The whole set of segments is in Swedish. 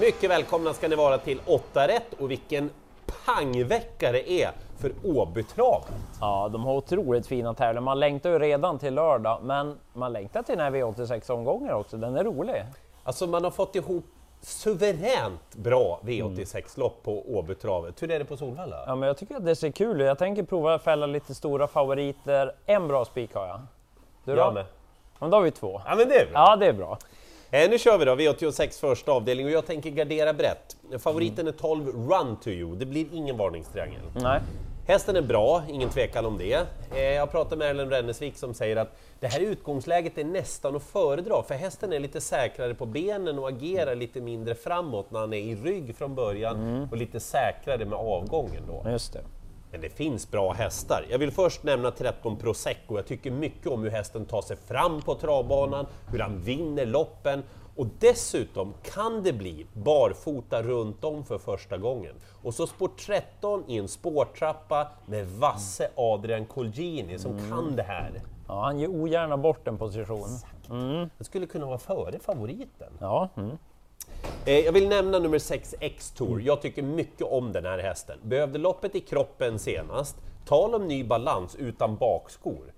Mycket välkomna ska ni vara till 8 rätt och vilken pangvecka det är för Åbytravet. Ja, de har otroligt fina tävlingar. Man längtar ju redan till lördag, men man längtar till den här V86-omgången också. Den är rolig. Alltså man har fått ihop suveränt bra V86-lopp på Åbytravet. Hur är det på Solvalla? Ja, men jag tycker att det ser kul ut. Jag tänker prova att fälla lite stora favoriter. En bra spik har jag. Du då? Jag med. Ja, men då har vi två. Ja men det är bra. Ja, det är bra. Eh, nu kör vi då, V86 första avdelning och jag tänker gardera brett. Favoriten är 12 Run to you, det blir ingen varningstriangel. Nej. Hästen är bra, ingen tvekan om det. Eh, jag pratade med Erlend Rennesvik som säger att det här utgångsläget är nästan att föredra, för hästen är lite säkrare på benen och agerar lite mindre framåt när han är i rygg från början och lite säkrare med avgången då. Just det. Men det finns bra hästar. Jag vill först nämna 13 Prosecco. Jag tycker mycket om hur hästen tar sig fram på travbanan, hur han vinner loppen och dessutom kan det bli barfota runt om för första gången. Och så spår 13 i en spårtrappa med vasse Adrian Colgjini som kan det här. Ja, han ger ogärna bort en position. Det skulle kunna vara före favoriten. Ja, mm. Eh, Jag vill nämna nummer 6 X-Tour. Jag tycker mycket om den här hästen. Behövde loppet i kroppen senast. Tal om ny balans utan bakskor.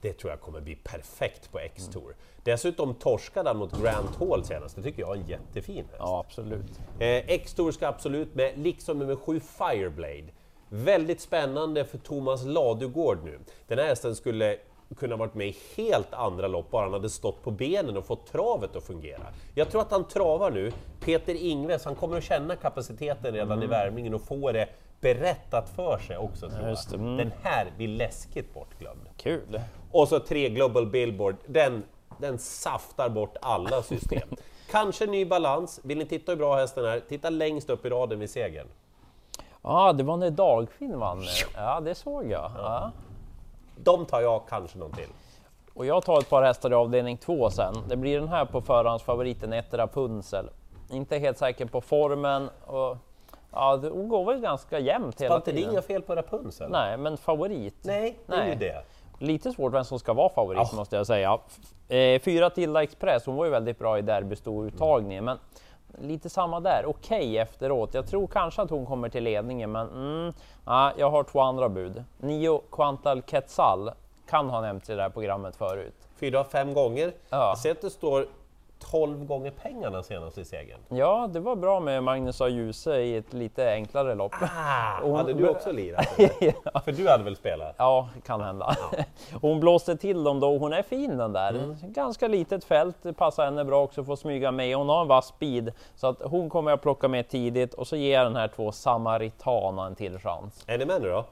Det tror jag kommer bli perfekt på X-Tour. Dessutom torskade han mot Grant Hall senast. Det tycker jag är en jättefin häst. ja absolut. Eh, X-Tour ska absolut med, liksom nummer 7 Fireblade. Väldigt spännande för Thomas Ladugård nu. Den här hästen skulle kunna varit med i helt andra lopp bara han hade stått på benen och fått travet att fungera. Jag tror att han travar nu. Peter Ingves, han kommer att känna kapaciteten redan i värmningen och få det berättat för sig också. Tror jag. Det, mm. Den här blir läskigt bortglömd. Kul. Och så tre Global Billboard, den, den saftar bort alla system. Kanske ny balans. Vill ni titta hur bra hästen är, titta längst upp i raden vid segern. Ja, det var när Dagfinn vann. Ja, det såg jag. Ja. De tar jag kanske någon till. Och jag tar ett par hästar i avdelning två sen. Det blir den här på förhandsfavoriten Ett Rapunzel. Inte helt säker på formen och ja, det- går väl ganska jämnt hela inte det tiden. inga fel på Rapunzel? Nej, men favorit. Nej, det är ju det. Lite svårt vem som ska vara favorit Ja. måste jag säga. Eh, fyra Tilda Express, hon var ju väldigt bra i derbystouruttagningen, men lite samma där. Okej efteråt. Jag tror kanske att hon kommer till ledningen, men mm, ja, jag har två andra bud. Nio Quantal Quetzal kan ha nämnts i det här programmet förut. Fyra, fem gånger. Ja. Jag ser att det står 12 gånger pengarna senast i segern. Ja, det var bra med Magnus A. Djuse i ett lite enklare lopp. Ah, hon- hade du också lirat? eller? För du hade väl spelat? Ja, kan hända. Hon blåste till dem då, hon är fin den där. Ganska litet fält, det passar henne bra också att smyga med. Hon har en vass speed, så att hon kommer jag plocka med tidigt och så ger jag den här två Samaritana en till chans. Är ni med nu då?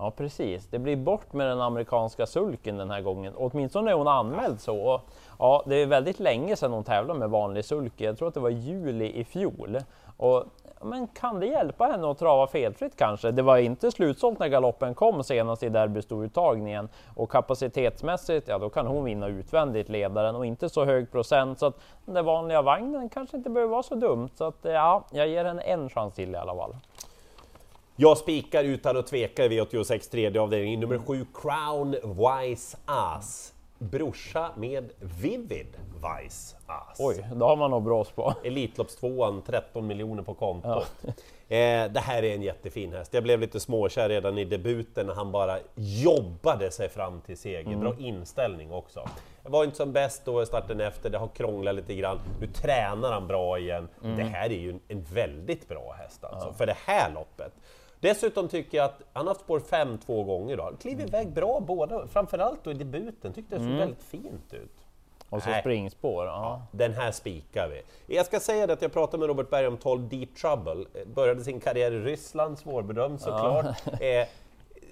Ja precis, det blir bort med den amerikanska sulken den här gången. Åtminstone är hon anmäld så. Ja, det är väldigt länge sedan hon tävlade med vanlig sulke. Jag tror att det var juli i fjol. Och, men kan det hjälpa henne att trava felfritt kanske? Det var inte slutsålt när galoppen kom senast i derbystoruttagningen och kapacitetsmässigt, ja då kan hon vinna utvändigt ledaren och inte så hög procent så att den där vanliga vagnen kanske inte behöver vara så dumt. Så att ja, jag ger henne en chans till i alla fall. Jag spikar utan att tveka i V86 tredje avdelning. Nummer 7 Crown Wise Ass. Brorsa med Vivid Wise Ass. Oj, då har man nog brås på. Elitloppstvåan, 13 miljoner på kontot. Eh, det här är en jättefin häst. Jag blev lite småkär redan i debuten när han bara jobbade sig fram till seger. Bra inställning också. Jag var inte som bäst då starten efter, det har krånglat lite grann. Nu tränar han bra igen. Det här är ju en, en väldigt bra häst alltså, för det här loppet. Dessutom tycker jag att han har haft spår 5 två gånger då. Kliver iväg bra båda, framförallt då i debuten. Tyckte det såg väldigt fint ut. Och så Nej. springspår. Ja. Den här spikar vi. Jag ska säga det att jag pratade med Robert Berg om 12 Deep Trouble. Började sin karriär i Ryssland, svårbedömd såklart. Eh,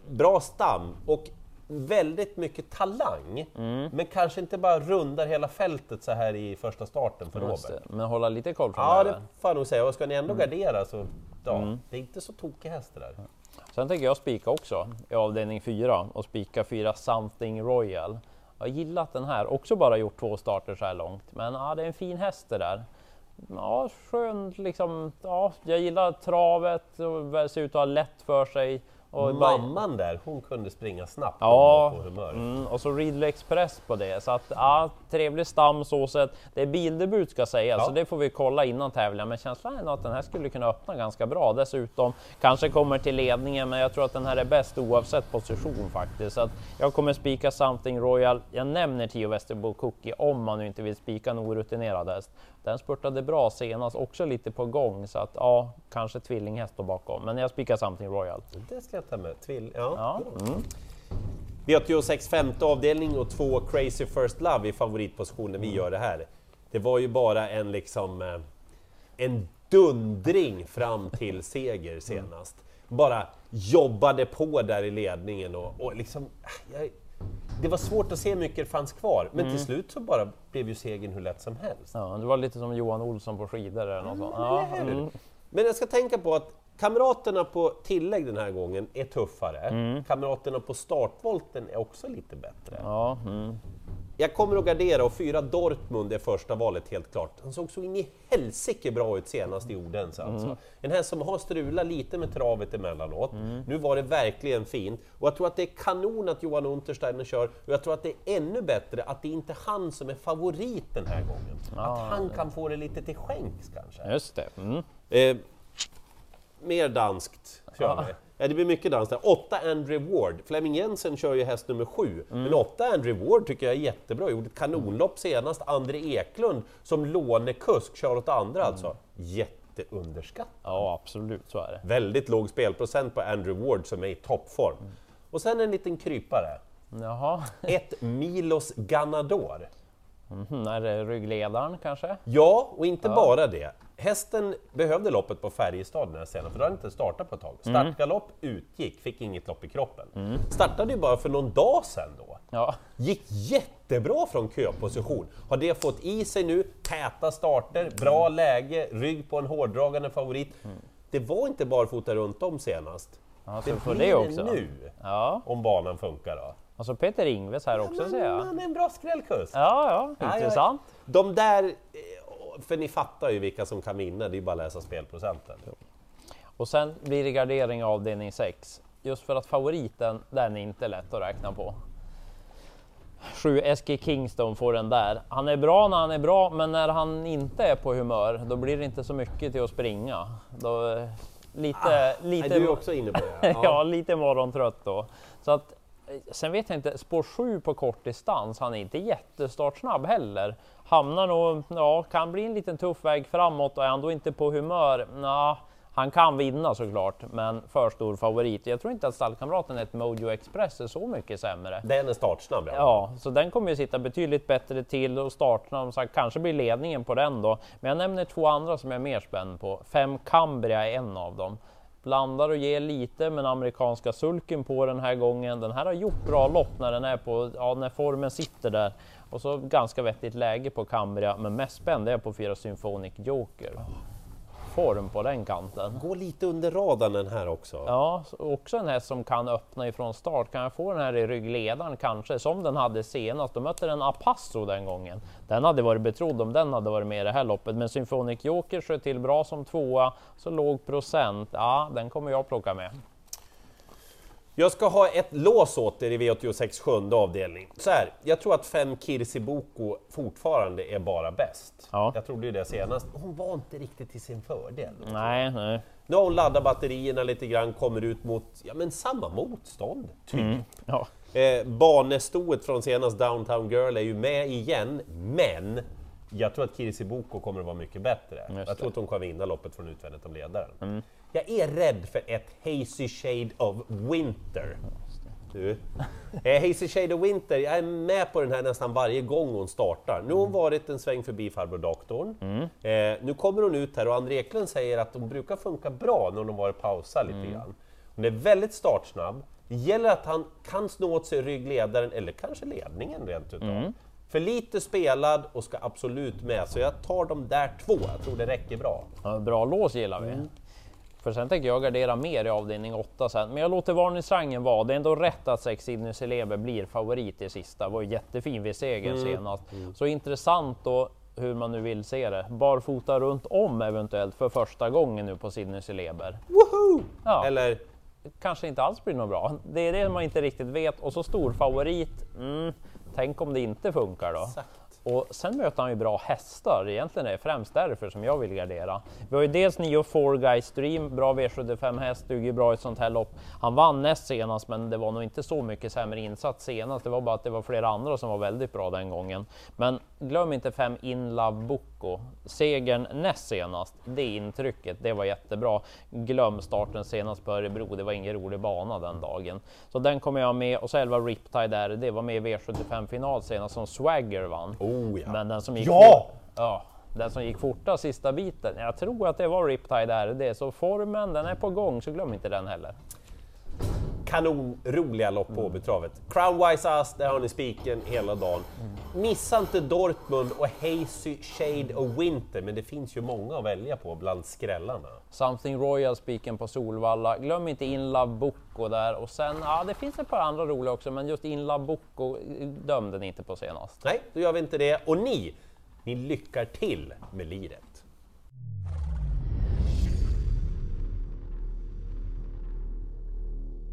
bra stam och väldigt mycket talang. Men kanske inte bara rundar hela fältet så här i första starten för Robert. Men hålla lite koll Ja, framöver. det får jag nog säga. Och ska ni ändå gardera så ja, det är inte så tokig häst det där. Sen tänker jag spika också i avdelning 4 och spika 4 Something Royal. Jag har gillat den här, också bara gjort två starter så här långt. Men ja, det är en fin häst det där. Ja, skön liksom. Ja, jag gillar travet och ser ut att ha lätt för sig. Och Mamman där, hon kunde springa snabbt Ja, på humör. mm, och så Ridley Express på det. Så att ja, trevlig stam så sett. Det är bildebut ska sägas, Ja. så det får vi kolla innan tävlingen. Men känslan är nog att den här skulle kunna öppna ganska bra. Dessutom kanske kommer till ledningen, men jag tror att den här är bäst oavsett position faktiskt. Så att jag kommer spika Something Royal. Jag nämner 10 Västerbo Cookie om man nu inte vill spika en orutinerad häst. Den spurtade bra senast, också lite på gång, så att ja, kanske tvillinghäst då bakom. Men jag spikar Something Royal. Det ska jag ta med. Tvill, ja. Ja, mm. V86 femte avdelning och två Crazy First Love i favoritposition när vi Mm. gör det här. Det var ju bara en liksom eh, en dundring fram till seger senast. Bara jobbade på där i ledningen och, och liksom... Jag, det var svårt att se hur mycket det fanns kvar, men Mm. till slut så bara blev ju segern hur lätt som helst. Ja, det var lite som Johan Olsson på skidor eller något sånt. Ja, mm. Men jag ska tänka på att kamraterna på tillägg den här gången är tuffare. Mm. Kamraterna på startvolten är också lite bättre. ja, mm. Jag kommer att gardera och fyra Dortmund är första valet helt klart. Han såg så in i helsike bra ut senast i Odense alltså. En häst som har strulat lite med travet emellanåt. Nu var det verkligen fint och jag tror att det är kanon att Johan Untersteiner kör och jag tror att det är ännu bättre att det inte är han som är favorit den här gången. att han kan få det lite till skänks kanske. just det. Mm. Eh, mer danskt kör vi. Ja, det blir mycket dans där. Åtta Andrew Ward. Fleming Jensen kör ju häst nummer sju. Men åtta Andrew Ward tycker jag är jättebra. Gjorde ett kanonlopp senast. André Eklund som lånekusk kör åt andra alltså. Jätteunderskatt. Ja, absolut så är det. Väldigt låg spelprocent på Andrew Ward som är i toppform. Och sen en liten krypare. Jaha, Ett Milos Ganador. Mhm, är det ryggledaren kanske? Ja, och inte bara det. Hästen behövde loppet på Färjestad den här scenen, för då hade inte startat på ett tag. Startgalopp utgick, fick inget lopp i kroppen. Startade ju bara för någon dag sedan då. Ja, Gick jättebra från köposition. Har det fått i sig nu, täta starter, bra läge, rygg på en hårdragande favorit. Det var inte barfota runt om senast. Ja, det blir det också. nu, ja. om banan funkar då. Och så Peter Ingves här också ser jag. Han är en bra skrällkust. Ja, ja, Ja, ja. intressant. De där, eh, för ni fattar ju vilka som kan vinna, det är bara att läsa spelprocenten. Och sen blir det gardering i avdelning 6. Just för att favoriten, den är inte lätt att räkna på. 7 SG Kingston får den där. Han är bra när han är bra, men när han inte är på humör, då blir det inte så mycket till att springa. Då, eh, lite, lite, Nej, du är också inne på det. ja. lite morgontrött då. Så att, sen vet jag inte, spår 7 på kort distans, han är inte jättestartsnabb heller. Hamnar nog, ja, kan bli en liten tuff väg framåt och är han då inte på humör, na, han kan vinna såklart, men för stor favorit. Jag tror inte att stallkamraten ett Mojo Express är så mycket sämre. Den är startsnabb. Ja. Ja, så den kommer ju sitta betydligt bättre till och som sagt, kanske blir ledningen på den då. Men jag nämner två andra som jag är mer spänd på. Fem Cambria är en av dem. Blandar och ger lite med den amerikanska sulken på den här gången. Den här har gjort bra lopp när den är på, ja, när formen sitter där. Och så ganska vettigt läge på Cambria, men mest spänd är jag på fyra Symphonic Joker. Form på den kanten. Gå lite under radarn den här också. Ja, så också en häst som kan öppna ifrån start. Kan jag få den här i ryggledaren kanske, som den hade senast? Då mötte den Apasso den gången. Den hade varit betrodd om den hade varit med i det här loppet, men Symphonic Joker sköt till bra som tvåa, så låg procent. Ja, den kommer jag plocka med. Jag ska ha ett lås åt er i V86 sjunde avdelning. Så här, jag tror att fem Kirsi Boko fortfarande är bara bäst. Ja. Jag trodde ju det senast. Hon var inte riktigt till sin fördel. Nej, nej. Nu har hon laddat batterierna lite grann, kommer ut mot ja, men samma motstånd. Typ. Ja. Eh, banestoet från senast Downtown Girl är ju med igen, men jag tror att Kirsi Boko kommer att vara mycket bättre. Jag det. Mm. tror att hon kommer vinna loppet från utvändigt om ledaren. Jag är rädd för ett Hazy Shade of Winter. Du. Eh, Hazy Shade of Winter, jag är med på den här nästan varje gång hon startar. Nu har hon varit en sväng förbi farbror doktorn. Eh, nu kommer hon ut här och André Eklund säger att hon brukar funka bra när hon har varit pausad lite grann. Hon är väldigt startsnabb. Det gäller att han kan snå åt sig ryggledaren, eller kanske ledningen rent utav. För lite spelad och ska absolut med, så jag tar de där två. Jag tror det räcker bra. Ja, bra lås gillar vi. För sen tänker jag gardera mer i avdelning 8 sen. Men jag låter varningsrangen vara. Det är ändå rätt att Sex Idnus Elever blir favorit i sista. Var jättefin vid segern senast. Så intressant då hur man nu vill se det. Barfota runt om eventuellt för första gången nu på Sidney Celeber. Woho! Ja. Eller kanske inte alls blir något bra. Det är det man inte riktigt vet. Och så stor favorit. Mm, tänk om det inte funkar då? Exakt. Och sen möter han ju bra hästar, egentligen är det främst därför som jag vill gardera. Vi har ju dels Nio Four Guys Stream, bra V75 häst, duger bra i ett sånt här lopp. Han vann näst senast, men det var nog inte så mycket sämre insats senast. Det var bara att det var flera andra som var väldigt bra den gången. Men glöm inte fem In Love Bocco. Segern näst senast, det intrycket, det var jättebra. Glöm starten senast på Örebro, det var ingen rolig bana den dagen. Så den kommer jag med och så 11 Riptide där, det var med i V75 final senast som Swagger vann. Oh, ja. Men den som gick, Ja! ja, den som gick fortast sista biten, jag tror att det var Riptide RD, så formen den är på gång så glöm inte den heller. Kanon roliga lopp på Åbytravet. Crown Wise Ass, där har ni spiken hela dagen. Missa inte Dortmund och Hazy Shade of Winter, men det finns ju många att välja på bland skrällarna. Something Royal spiken på Solvalla. Glöm inte In Love Bocco där och sen, ja det finns ett par andra roliga också, men just In Love Bocco dömde ni inte på senast. Nej, då gör vi inte det. Och ni, ni lyckar till med liret.